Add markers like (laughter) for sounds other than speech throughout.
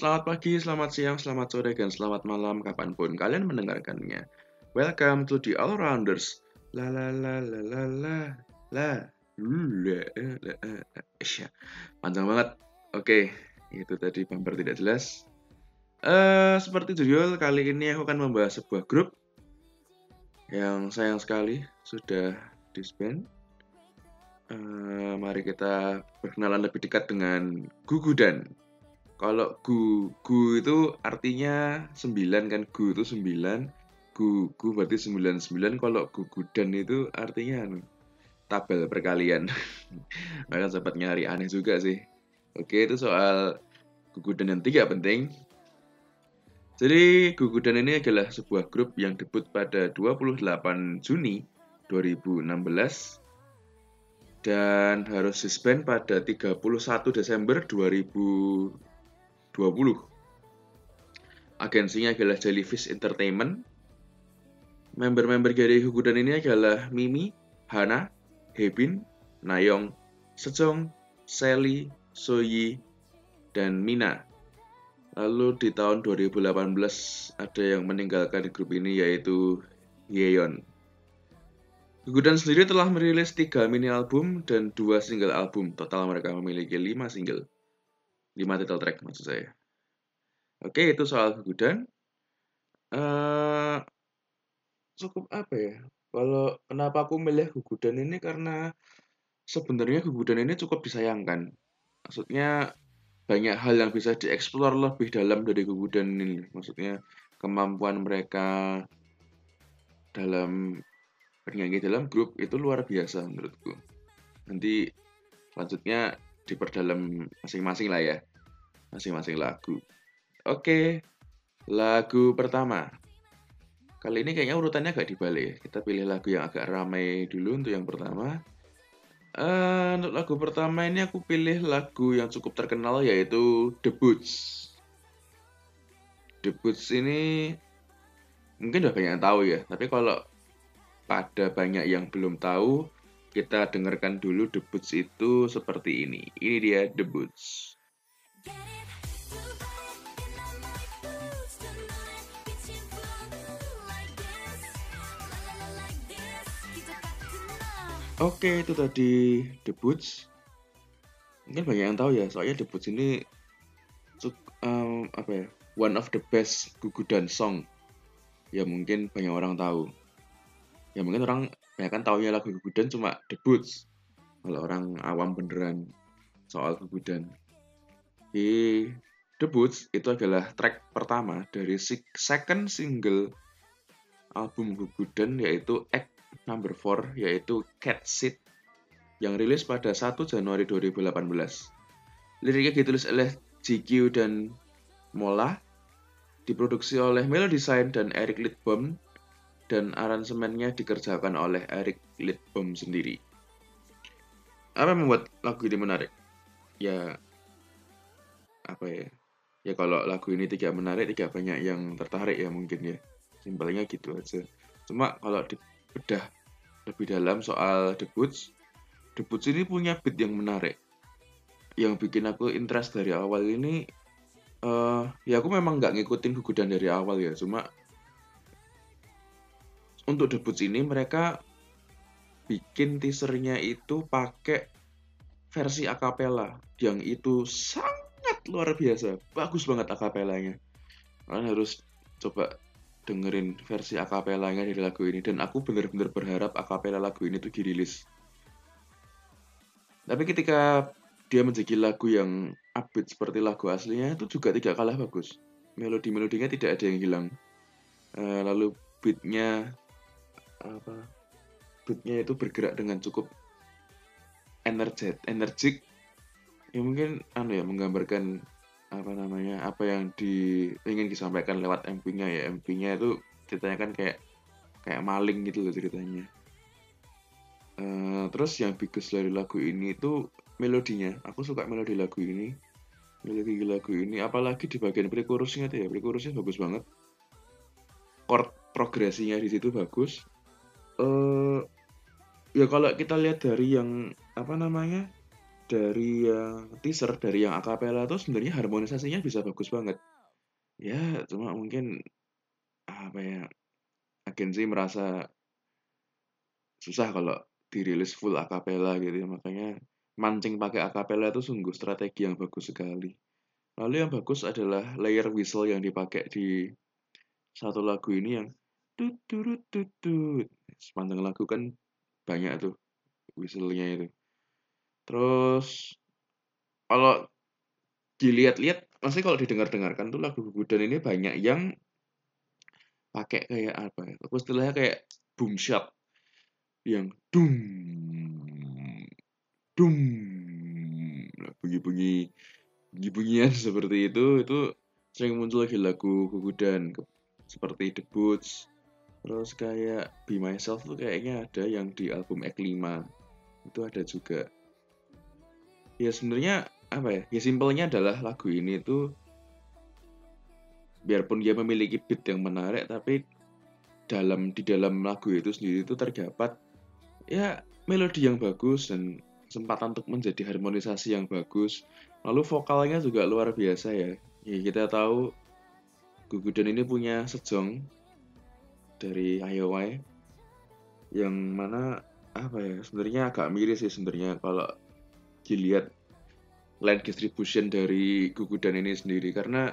Selamat pagi, selamat siang, selamat sore, dan selamat malam kapan pun kalian mendengarkannya. Welcome to the All Rounders. La la la la la la la. La, la, la, Isya. Panjang banget. Oke, itu tadi bumper tidak jelas. Eh, seperti judul kali ini aku akan membahas sebuah grup yang sayang sekali sudah disband. Uh, mari kita berkenalan lebih dekat dengan Gugudan. Kalau gu, gu itu artinya 9 kan, gu itu 9, gu, gu berarti 99, kalau Gugudan itu artinya anu, tabel perkalian. (laughs) Maka sempat nyari aneh juga sih. Oke, itu soal Gugudan yang tiga penting. Jadi Gugudan ini adalah sebuah grup yang debut pada 28 Juni 2016 dan harus suspend pada 31 Desember 2020. Agensinya adalah Jellyfish Entertainment. Member-member dari Hugudan ini adalah Mimi, Hana, Hebin, Nayong, Sejong, Sally, Soyi, dan Mina. Lalu di tahun 2018 ada yang meninggalkan grup ini yaitu Yeon. Gugudan sendiri telah merilis 3 mini album dan 2 single album. Total mereka memiliki 5 single. 5 title track maksud saya. Oke, itu soal Gugudan. Uh, cukup apa ya? Kalau kenapa aku milih Gugudan ini karena sebenarnya Gugudan ini cukup disayangkan. Maksudnya banyak hal yang bisa dieksplor lebih dalam dari Gugudan ini. Maksudnya kemampuan mereka dalam bernyanyi dalam grup itu luar biasa menurutku. Nanti selanjutnya diperdalam masing-masing lah ya. Masing-masing lagu. Oke, lagu pertama. Kali ini kayaknya urutannya agak dibalik. Kita pilih lagu yang agak ramai dulu untuk yang pertama. Uh, untuk lagu pertama ini aku pilih lagu yang cukup terkenal yaitu The Boots. The Boots ini mungkin udah banyak yang tahu ya, tapi kalau pada banyak yang belum tahu, kita dengarkan dulu The Boots itu seperti ini. Ini dia The Boots. Oke, itu tadi The Boots. Mungkin banyak yang tahu ya, soalnya The Boots ini um, apa ya, one of the best gugudan song. Ya mungkin banyak orang tahu. Ya mungkin orang ya kan taunya lagu Gugudan cuma debut kalau orang awam beneran soal Gugudan di debut itu adalah track pertama dari second single album Gugudan yaitu Act Number 4 yaitu Cat Seat yang rilis pada 1 Januari 2018. Liriknya ditulis oleh GQ dan Mola, diproduksi oleh Melody Sign dan Eric Lidbom dan aransemennya dikerjakan oleh Eric Lidbom sendiri. Apa yang membuat lagu ini menarik? Ya, apa ya? Ya kalau lagu ini tidak menarik, tidak banyak yang tertarik ya mungkin ya. Simpelnya gitu aja. Cuma kalau dibedah lebih dalam soal The Boots, The Boots ini punya beat yang menarik. Yang bikin aku interest dari awal ini, uh, ya aku memang nggak ngikutin gugudan dari awal ya. Cuma untuk debut ini mereka bikin teasernya itu pakai versi akapela yang itu sangat luar biasa. Bagus banget akapelanya. Kalian harus coba dengerin versi akapelanya dari lagu ini. Dan aku bener-bener berharap akapela lagu ini tuh dirilis. Tapi ketika dia menjadi lagu yang upbeat seperti lagu aslinya itu juga tidak kalah bagus. Melodi-melodinya tidak ada yang hilang. Uh, lalu beatnya apa beatnya itu bergerak dengan cukup energet energik ya mungkin anu ya menggambarkan apa namanya apa yang di ingin disampaikan lewat MP-nya ya. MP-nya itu ceritanya kan kayak kayak maling gitu loh ceritanya. Uh, terus yang bagus dari lagu ini itu melodinya. Aku suka melodi lagu ini. Melodi lagu ini apalagi di bagian pre-chorusnya tuh ya. Pre-chorusnya bagus banget. Chord progresinya di situ bagus. Uh, ya kalau kita lihat dari yang apa namanya dari yang teaser dari yang akapela tuh sebenarnya harmonisasinya bisa bagus banget. Ya cuma mungkin apa ya agensi merasa susah kalau dirilis full akapela gitu ya. Makanya mancing pakai akapela itu sungguh strategi yang bagus sekali. Lalu yang bagus adalah layer whistle yang dipakai di satu lagu ini yang tut tut sepanjang lagu kan banyak tuh whistle-nya itu terus kalau dilihat-lihat masih kalau didengar-dengarkan tuh lagu Gugudan ini banyak yang pakai kayak apa ya? Aku istilahnya kayak boom shot yang dum dum bunyi-bunyi bunyi-bunyian (laughs) seperti itu itu sering muncul lagi lagu Gugudan seperti The Boots. Terus kayak Be Myself tuh kayaknya ada yang di album Ek 5 itu ada juga ya sebenarnya apa ya ya simpelnya adalah lagu ini tuh biarpun dia memiliki beat yang menarik tapi dalam di dalam lagu itu sendiri itu terdapat ya melodi yang bagus dan kesempatan untuk menjadi harmonisasi yang bagus. Lalu vokalnya juga luar biasa ya. Ya kita tahu Gugudan ini punya sejong dari IOI yang mana apa ya sebenarnya agak miris sih sebenarnya kalau dilihat line distribution dari Gugudan ini sendiri karena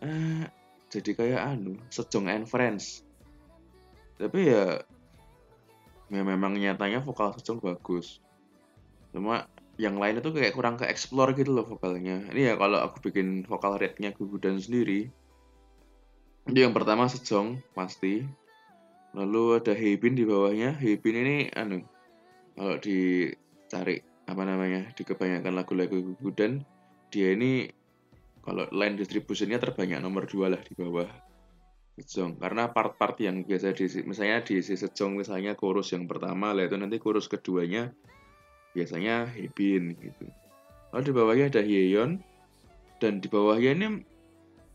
eh, jadi kayak anu sejong and friends. Tapi ya ya memang nyatanya vokal Sejong bagus. Cuma yang lain itu kayak kurang ke explore gitu loh vokalnya. Ini ya kalau aku bikin vokal rate-nya Gugudan sendiri itu yang pertama Sejong pasti. Lalu ada Heibin di bawahnya. Heibin ini anu kalau dicari apa namanya di kebanyakan lagu-lagu Gugudan dia ini kalau line distributionnya terbanyak nomor dua lah di bawah Sejong. Karena part-part yang biasa di misalnya di Sejong misalnya chorus yang pertama lah itu nanti chorus keduanya biasanya Hebin gitu. Lalu di bawahnya ada Hyeon dan di bawahnya ini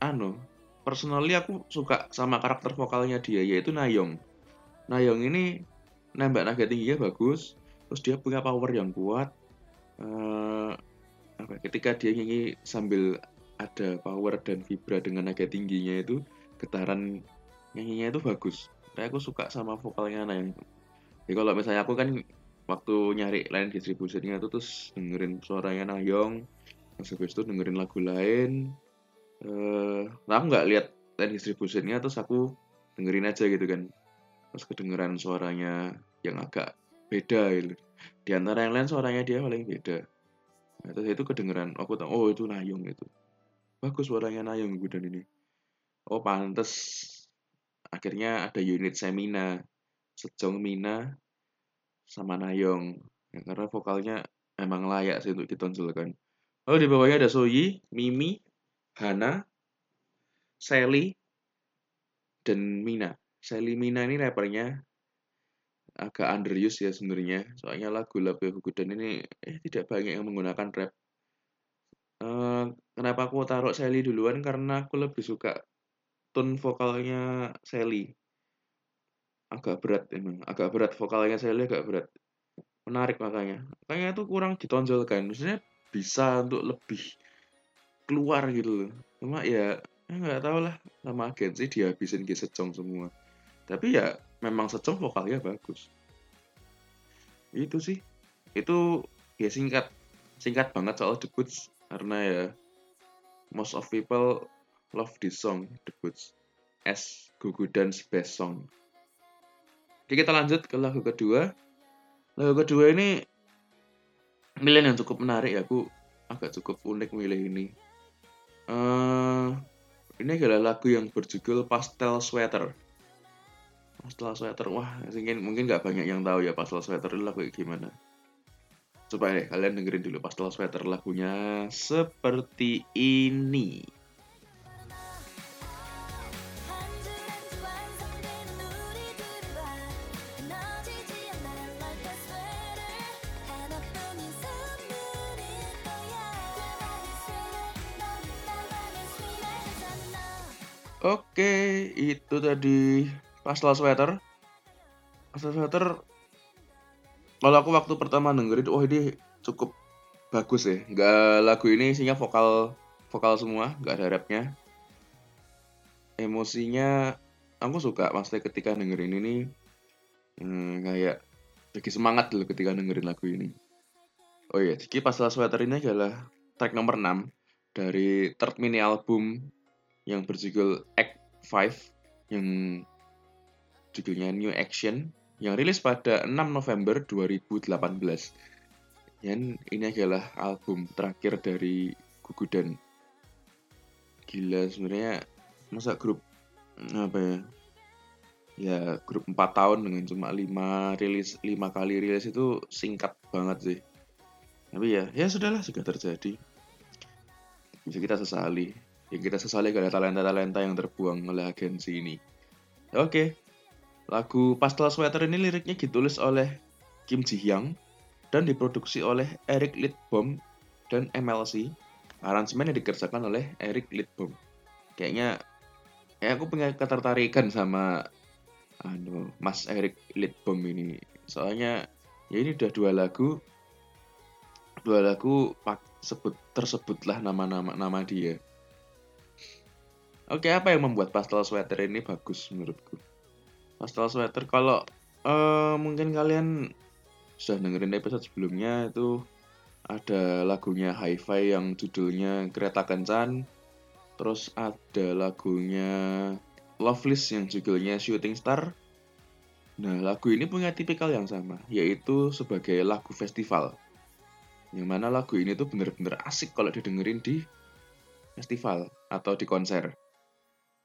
anu personally aku suka sama karakter vokalnya dia yaitu Nayong. Nayong ini nembak naga tingginya bagus terus dia punya power yang kuat uh, apa ketika dia nyanyi sambil ada power dan vibra dengan naga tingginya itu getaran nyanyinya itu bagus. Kayak aku suka sama vokalnya Nayang jadi kalau misalnya aku kan waktu nyari line distribusinya itu terus dengerin suaranya Nayong terus habis itu dengerin lagu lain. Eh nah aku nggak lihat line distribusinya terus aku dengerin aja gitu kan. Terus kedengeran suaranya yang agak beda gitu. Di antara yang lain suaranya dia paling beda. Nah, terus itu kedengeran aku tahu oh itu Nayong itu. Bagus suaranya Nayong dan ini. Oh pantes. Akhirnya ada unit Semina Sejong Mina sama Nayong ya, karena vokalnya emang layak sih untuk ditonjolkan. Oh di bawahnya ada Soyi Mimi Hana Sally dan Mina. Sally Mina ini rappernya agak underused ya sebenarnya. Soalnya lagu-lagu Gugudan ini eh tidak banyak yang menggunakan rap. Uh, kenapa aku taruh Sally duluan? Karena aku lebih suka tone vokalnya Sally. Agak berat emang agak berat. Vokalnya Sally agak berat. Menarik makanya. Makanya itu kurang ditonjolkan. Maksudnya bisa untuk lebih keluar gitu loh. Cuma ya, ya nggak ya tahu lah. Nama agensi dihabisin ke secong semua. Tapi ya memang secong vokalnya bagus itu sih itu ya singkat singkat banget soal debut karena ya most of people Love This Song debuts as Gugu Dance Best Song. Oke kita lanjut ke lagu kedua. Lagu kedua ini pilihan yang cukup menarik ya, aku agak cukup unik milih ini. Uh, ini adalah lagu yang berjudul Pastel Sweater. Pastel Sweater, wah mungkin mungkin nggak banyak yang tahu ya Pastel Sweater itu lagu gimana. Coba deh kalian dengerin dulu Pastel Sweater lagunya seperti ini. Oke, itu tadi pastel sweater. Pastel sweater kalau aku waktu pertama dengerin, oh ini cukup bagus ya. Nggak lagu ini isinya vokal vokal semua nggak ada rapnya. Emosinya aku suka maksudnya ketika dengerin ini hmm, kayak lagi semangat loh ketika dengerin lagu ini. Oh iya jadi Pastel Sweater ini adalah track nomor 6 dari third mini album yang berjudul Act 5 yang judulnya New Action yang rilis pada 6 November 2018 dan ini adalah album terakhir dari Gugudan. Gila sebenarnya masa grup apa ya? Ya grup 4 tahun dengan cuma 5 rilis 5 kali rilis itu singkat banget sih. Tapi ya ya sudahlah sudah terjadi. Bisa kita sesali. Yang kita sesali karena talenta-talenta yang terbuang oleh agensi ini. Oke lagu Pastel Sweater ini liriknya ditulis oleh Kim Ji Hyung dan diproduksi oleh Eric Lidbom dan MLC aransemen yang dikerjakan oleh Eric Lidbom. Kayaknya ya aku punya ketertarikan sama anu Mas Eric Lidbom ini. Soalnya ya ini udah dua lagu dua lagu sebut tersebutlah nama-nama nama dia. Oke apa yang membuat pastel sweater ini bagus menurutku pastel sweater kalau uh, mungkin kalian sudah dengerin episode sebelumnya itu ada lagunya Hi-Fi yang judulnya Kereta Kencan Terus ada lagunya Loveless yang judulnya Shooting Star. Nah, lagu ini punya tipikal yang sama, yaitu sebagai lagu festival. Yang mana lagu ini tuh bener-bener asik kalau didengerin di festival atau di konser.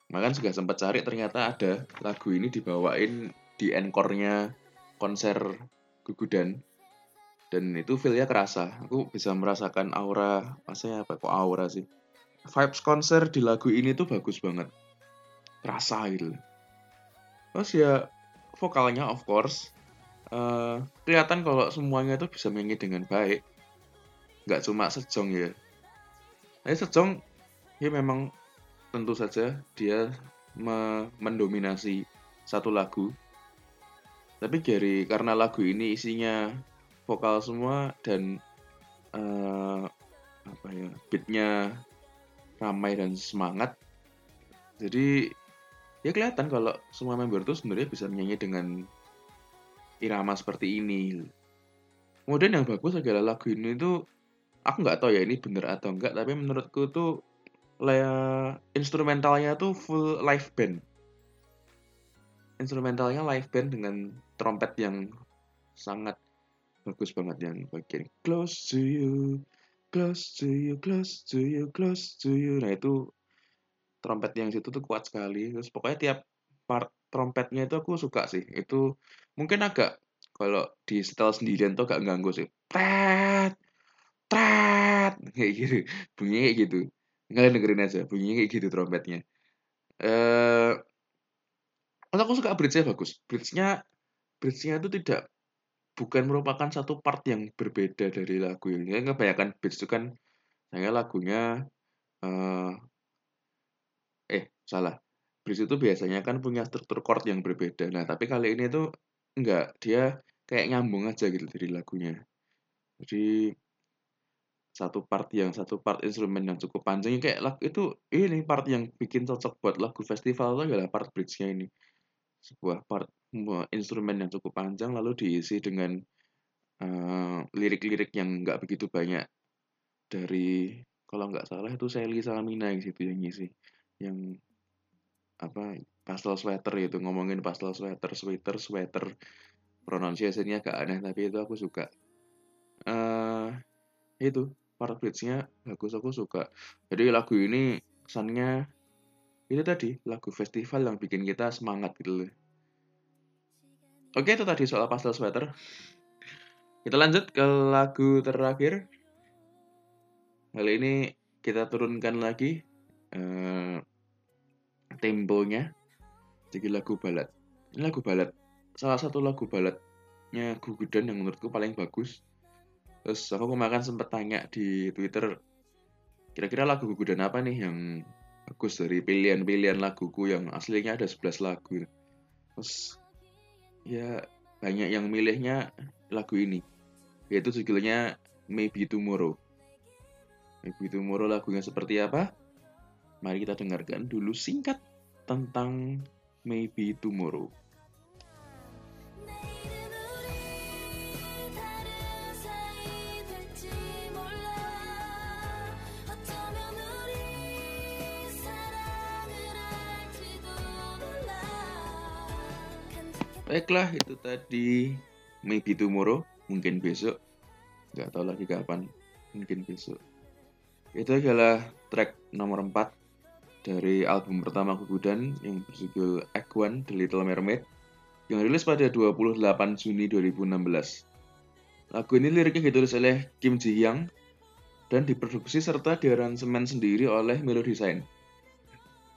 Makan juga sempat cari ternyata ada lagu ini dibawain di encore-nya konser Gugudan. Dan itu feel-nya kerasa. Aku bisa merasakan aura, maksudnya apa kok aura sih? vibes konser di lagu ini tuh bagus banget rasa gitu terus ya vokalnya of course uh, kelihatan kalau semuanya tuh bisa menyanyi dengan baik nggak cuma sejong ya tapi sejong ya memang tentu saja dia me mendominasi satu lagu tapi dari karena lagu ini isinya vokal semua dan uh, apa ya beatnya ramai dan semangat. Jadi ya kelihatan kalau semua member itu sebenarnya bisa menyanyi dengan irama seperti ini. Kemudian yang bagus adalah lagu ini tuh aku nggak tahu ya ini bener atau enggak, tapi menurutku tuh instrumentalnya tuh full live band. Instrumentalnya live band dengan trompet yang sangat bagus banget yang bagian close to you close to you, close to you, close to you. Nah itu trompet yang situ tuh kuat sekali. Terus pokoknya tiap part trompetnya itu aku suka sih. Itu mungkin agak kalau di setel sendirian tuh agak ganggu sih. Tret, tret, (laughs) kayak gitu. Bunyinya kayak gitu. Kalian dengerin aja, bunyinya kayak gitu trompetnya. Eh, uh, aku suka bridge-nya bagus. Bridge-nya bridge-nya itu tidak bukan merupakan satu part yang berbeda dari lagu ini. Ya, kebanyakan beats itu kan saya lagunya uh, eh salah. Bridge itu biasanya kan punya struktur chord yang berbeda. Nah, tapi kali ini tuh enggak, dia kayak nyambung aja gitu dari lagunya. Jadi satu part yang satu part instrumen yang cukup panjang. Kayak lagu itu ini part yang bikin cocok buat lagu festival itu adalah part bridge-nya ini. Sebuah part instrumen yang cukup panjang lalu diisi dengan eh, lirik-lirik uh, yang nggak begitu banyak. Dari kalau nggak salah itu Sally Salamina yang situ yang ngisi. Yang apa pastel sweater itu ngomongin pastel sweater sweater sweater. Pronunciation-nya agak aneh tapi itu aku suka. Uh, itu part bridge-nya bagus aku suka jadi lagu ini kesannya itu tadi lagu festival yang bikin kita semangat gitu loh Oke, itu tadi soal pastel sweater. Kita lanjut ke lagu terakhir. Kali ini kita turunkan lagi uh, temponya jadi lagu balad. Ini lagu balad. Salah satu lagu baladnya Gugudan yang menurutku paling bagus. Terus aku kemarin sempat tanya di Twitter, kira-kira lagu Gugudan apa nih yang bagus dari pilihan-pilihan laguku yang aslinya ada 11 lagu. Terus ya banyak yang milihnya lagu ini yaitu judulnya Maybe Tomorrow. Maybe Tomorrow lagunya seperti apa? Mari kita dengarkan dulu singkat tentang Maybe Tomorrow. Baiklah, itu tadi maybe tomorrow, mungkin besok. Nggak tahu lagi kapan, mungkin besok. Itu adalah track nomor 4 dari album pertama Gugudan yang berjudul One, The Little Mermaid yang rilis pada 28 Juni 2016. Lagu ini liriknya ditulis oleh Kim Ji Hyang dan diproduksi serta diaransemen sendiri oleh Melody Design.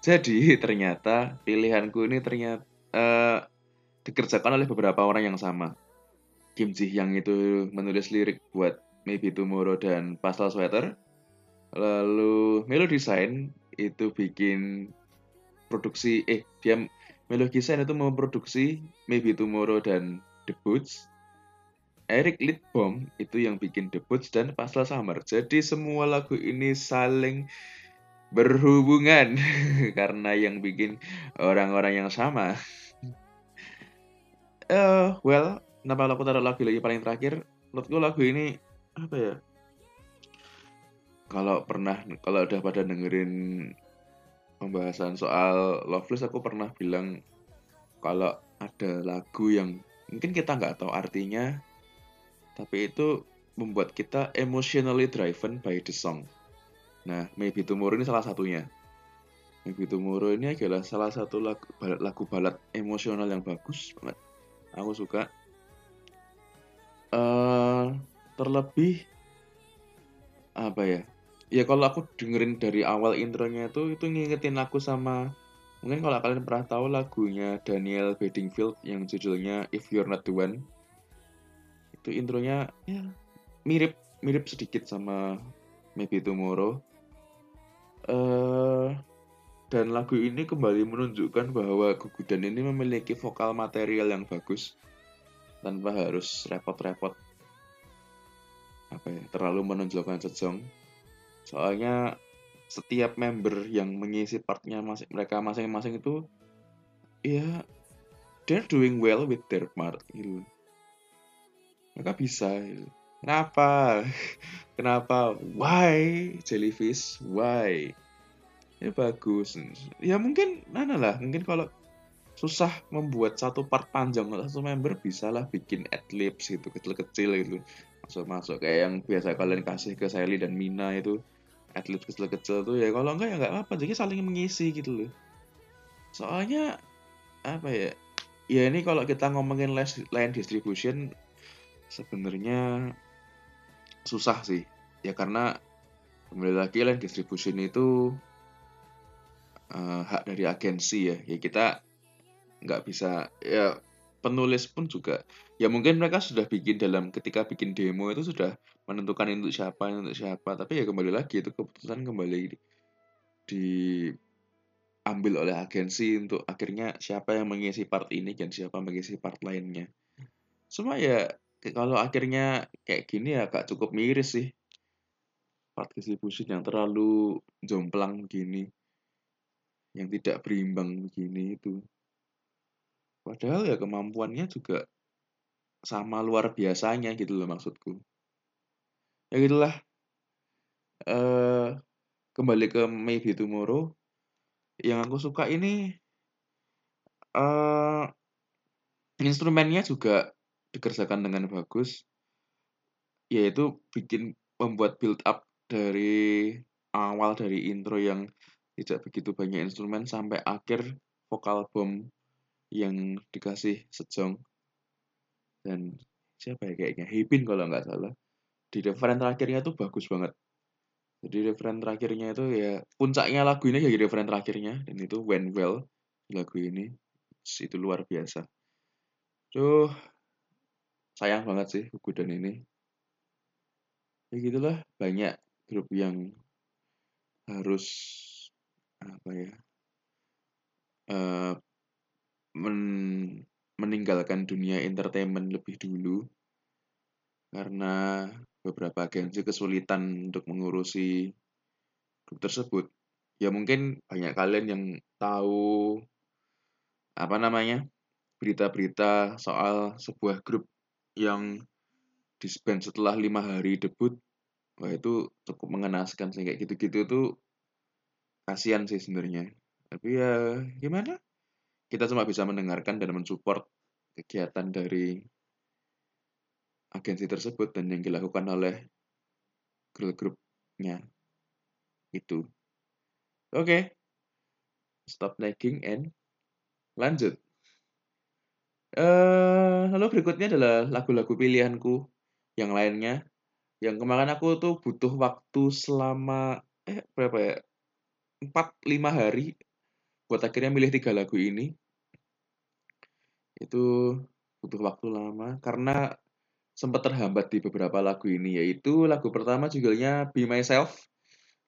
Jadi ternyata pilihanku ini ternyata uh, dikerjakan oleh beberapa orang yang sama. Kim Ji Hyang itu menulis lirik buat Maybe Tomorrow dan Pastel Sweater. Lalu Melo Design itu bikin produksi eh dia Melo Design itu memproduksi Maybe Tomorrow dan The Boots. Eric Lidbom itu yang bikin The Boots dan Pastel Summer. Jadi semua lagu ini saling berhubungan (laughs) karena yang bikin orang-orang yang sama uh, well kenapa aku taruh lagu lagi paling terakhir menurutku lagu ini apa ya kalau pernah kalau udah pada dengerin pembahasan soal Loveless aku pernah bilang kalau ada lagu yang mungkin kita nggak tahu artinya tapi itu membuat kita emotionally driven by the song. Nah, Maybe Tomorrow ini salah satunya. Maybe Tomorrow ini adalah salah satu lagu lagu balat emosional yang bagus banget aku suka. Uh, terlebih apa ya? Ya kalau aku dengerin dari awal intronya itu itu ngingetin aku sama mungkin kalau kalian pernah tahu lagunya Daniel Bedingfield yang judulnya If You're Not the One. Itu intronya ya mirip mirip sedikit sama Maybe Tomorrow. Uh, dan lagu ini kembali menunjukkan bahwa Gugudan ini memiliki vokal material yang bagus tanpa harus repot-repot apa ya terlalu menonjolkan sejong. Soalnya setiap member yang mengisi partnya masing mereka masing-masing itu ya they're doing well with their part gitu. Mereka bisa gitu. Kenapa? (laughs) Kenapa? Why? Jellyfish? Why? Ya bagus. Ya mungkin mana lah mungkin kalau susah membuat satu part panjang satu member bisa lah bikin adlibs gitu kecil-kecil gitu. Masuk-masuk kayak yang biasa kalian kasih ke Sally dan Mina itu adlibs kecil-kecil tuh ya kalau enggak ya enggak apa jadi saling mengisi gitu loh. Soalnya apa ya ya ini kalau kita ngomongin line distribution sebenarnya susah sih. Ya karena kembali lagi line distribution itu uh, hak dari agensi ya. Ya kita nggak bisa ya penulis pun juga ya mungkin mereka sudah bikin dalam ketika bikin demo itu sudah menentukan untuk siapa untuk siapa tapi ya kembali lagi itu keputusan kembali diambil oleh agensi untuk akhirnya siapa yang mengisi part ini dan siapa mengisi part lainnya. Semua ya kalau akhirnya kayak gini ya gak cukup miris sih part distribution yang terlalu jomplang gini yang tidak berimbang begini itu. Padahal ya kemampuannya juga sama luar biasanya gitu loh maksudku. Ya gitulah. Uh, kembali ke Maybe Tomorrow. Yang aku suka ini uh, instrumennya juga dikerjakan dengan bagus. Yaitu bikin membuat build up dari awal dari intro yang tidak begitu banyak instrumen sampai akhir vokal bom yang dikasih sejong. Dan siapa ya kayaknya? Hibin kalau nggak salah. Di referen terakhirnya tuh bagus banget. Jadi referen terakhirnya itu ya puncaknya lagu ini ya referen terakhirnya. Dan itu when well lagu ini. Itu luar biasa. Tuh sayang banget sih buku dan ini. Ya gitulah banyak grup yang harus apa ya? Uh, men meninggalkan dunia entertainment lebih dulu karena beberapa agensi kesulitan untuk mengurusi grup tersebut. Ya mungkin banyak kalian yang tahu apa namanya berita-berita soal sebuah grup yang disband setelah lima hari debut. Wah itu cukup mengenaskan kayak gitu-gitu tuh kasihan sih sebenarnya. Tapi ya gimana? Kita cuma bisa mendengarkan dan mensupport kegiatan dari agensi tersebut dan yang dilakukan oleh girl groupnya. Itu. Oke. Okay. stop nagging and lanjut. Uh, lalu berikutnya adalah lagu-lagu pilihanku yang lainnya. Yang kemarin aku tuh butuh waktu selama eh berapa ya empat lima hari buat akhirnya milih tiga lagu ini. Itu butuh waktu lama karena sempat terhambat di beberapa lagu ini yaitu lagu pertama judulnya Be Myself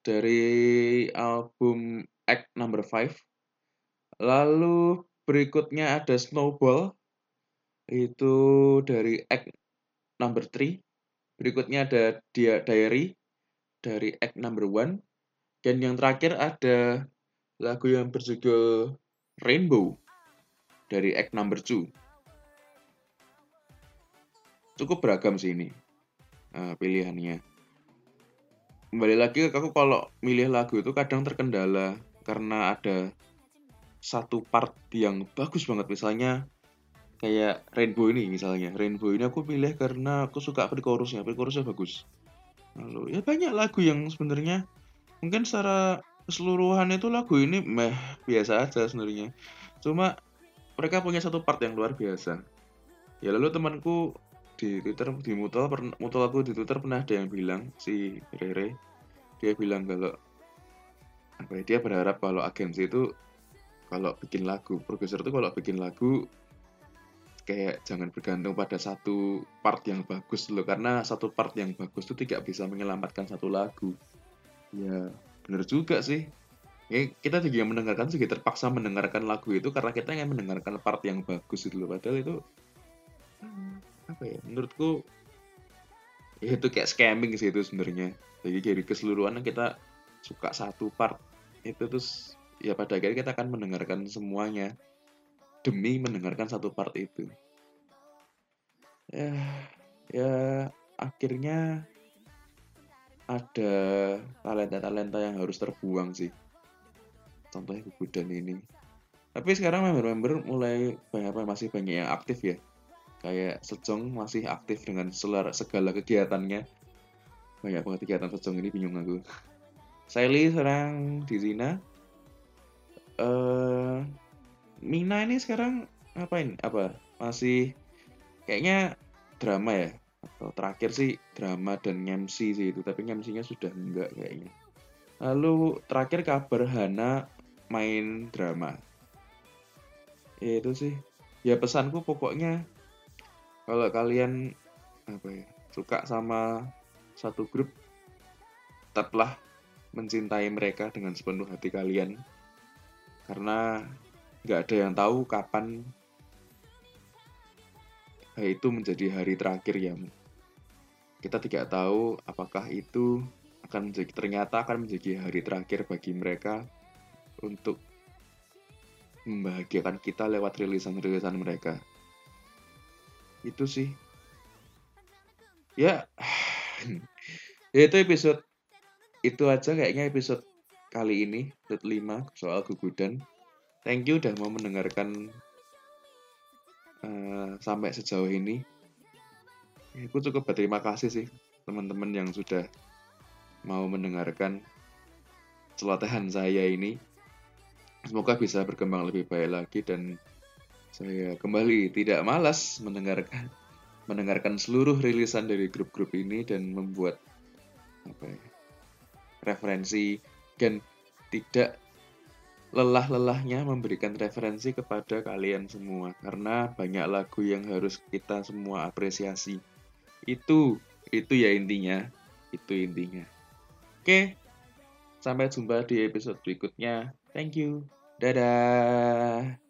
dari album Act Number Five. Lalu berikutnya ada Snowball itu dari Act Number Three. Berikutnya ada dia Diary dari Act Number One. Dan yang terakhir ada lagu yang berjudul Rainbow dari Act Number Two. Cukup beragam sih ini uh, pilihannya. Kembali lagi aku kalau milih lagu itu kadang terkendala karena ada satu part yang bagus banget misalnya kayak Rainbow ini misalnya Rainbow ini aku pilih karena aku suka pre-chorusnya pre-chorusnya bagus lalu ya banyak lagu yang sebenarnya mungkin secara keseluruhan itu lagu ini meh biasa aja sebenarnya. Cuma mereka punya satu part yang luar biasa. Ya lalu temanku di Twitter di mutual mutual aku di Twitter pernah ada yang bilang si Rere dia bilang kalau apa ya, dia berharap kalau agensi itu kalau bikin lagu produser itu kalau bikin lagu kayak jangan bergantung pada satu part yang bagus loh. Karena satu part yang bagus itu tidak bisa menyelamatkan satu lagu ya bener juga sih. Ya, kita juga mendengarkan juga terpaksa mendengarkan lagu itu karena kita ingin mendengarkan part yang bagus itu loh. Padahal itu apa ya menurutku ya itu kayak scamming sih itu sebenarnya. Jadi dari keseluruhan kita suka satu part itu terus ya pada akhirnya kita akan mendengarkan semuanya demi mendengarkan satu part itu. Ya, ya akhirnya ada talenta-talenta yang harus terbuang sih. Contohnya Gugudan ini. Tapi sekarang member-member mulai banyak masih banyak yang aktif ya. Kayak Sejong masih aktif dengan segala kegiatannya. Banyak banget kegiatan Sejong ini bingung aku. Sally sekarang di Zina. Uh, Mina ini sekarang ngapain? Apa? Masih kayaknya drama ya? Atau terakhir sih drama dan MC sih itu, tapi MC-nya sudah enggak kayaknya. Lalu terakhir kabar Hana main drama. Ya itu sih. Ya pesanku pokoknya kalau kalian apa ya suka sama satu grup tetaplah mencintai mereka dengan sepenuh hati kalian karena nggak ada yang tahu kapan itu menjadi hari terakhir ya kita tidak tahu apakah itu akan menjadi ternyata akan menjadi hari terakhir bagi mereka untuk membahagiakan kita lewat rilisan-rilisan mereka. Itu sih. Ya (sighs) ya itu episode itu aja kayaknya episode kali ini episode 5 soal gugudan thank you udah mau mendengarkan uh, sampai sejauh ini. Aku cukup berterima kasih sih teman-teman yang sudah mau mendengarkan celotehan saya ini. Semoga bisa berkembang lebih baik lagi dan saya kembali tidak malas mendengarkan mendengarkan seluruh rilisan dari grup-grup ini dan membuat apa ya, referensi dan tidak lelah-lelahnya memberikan referensi kepada kalian semua karena banyak lagu yang harus kita semua apresiasi. Itu itu ya intinya, itu intinya. Oke. Sampai jumpa di episode berikutnya. Thank you. Dadah.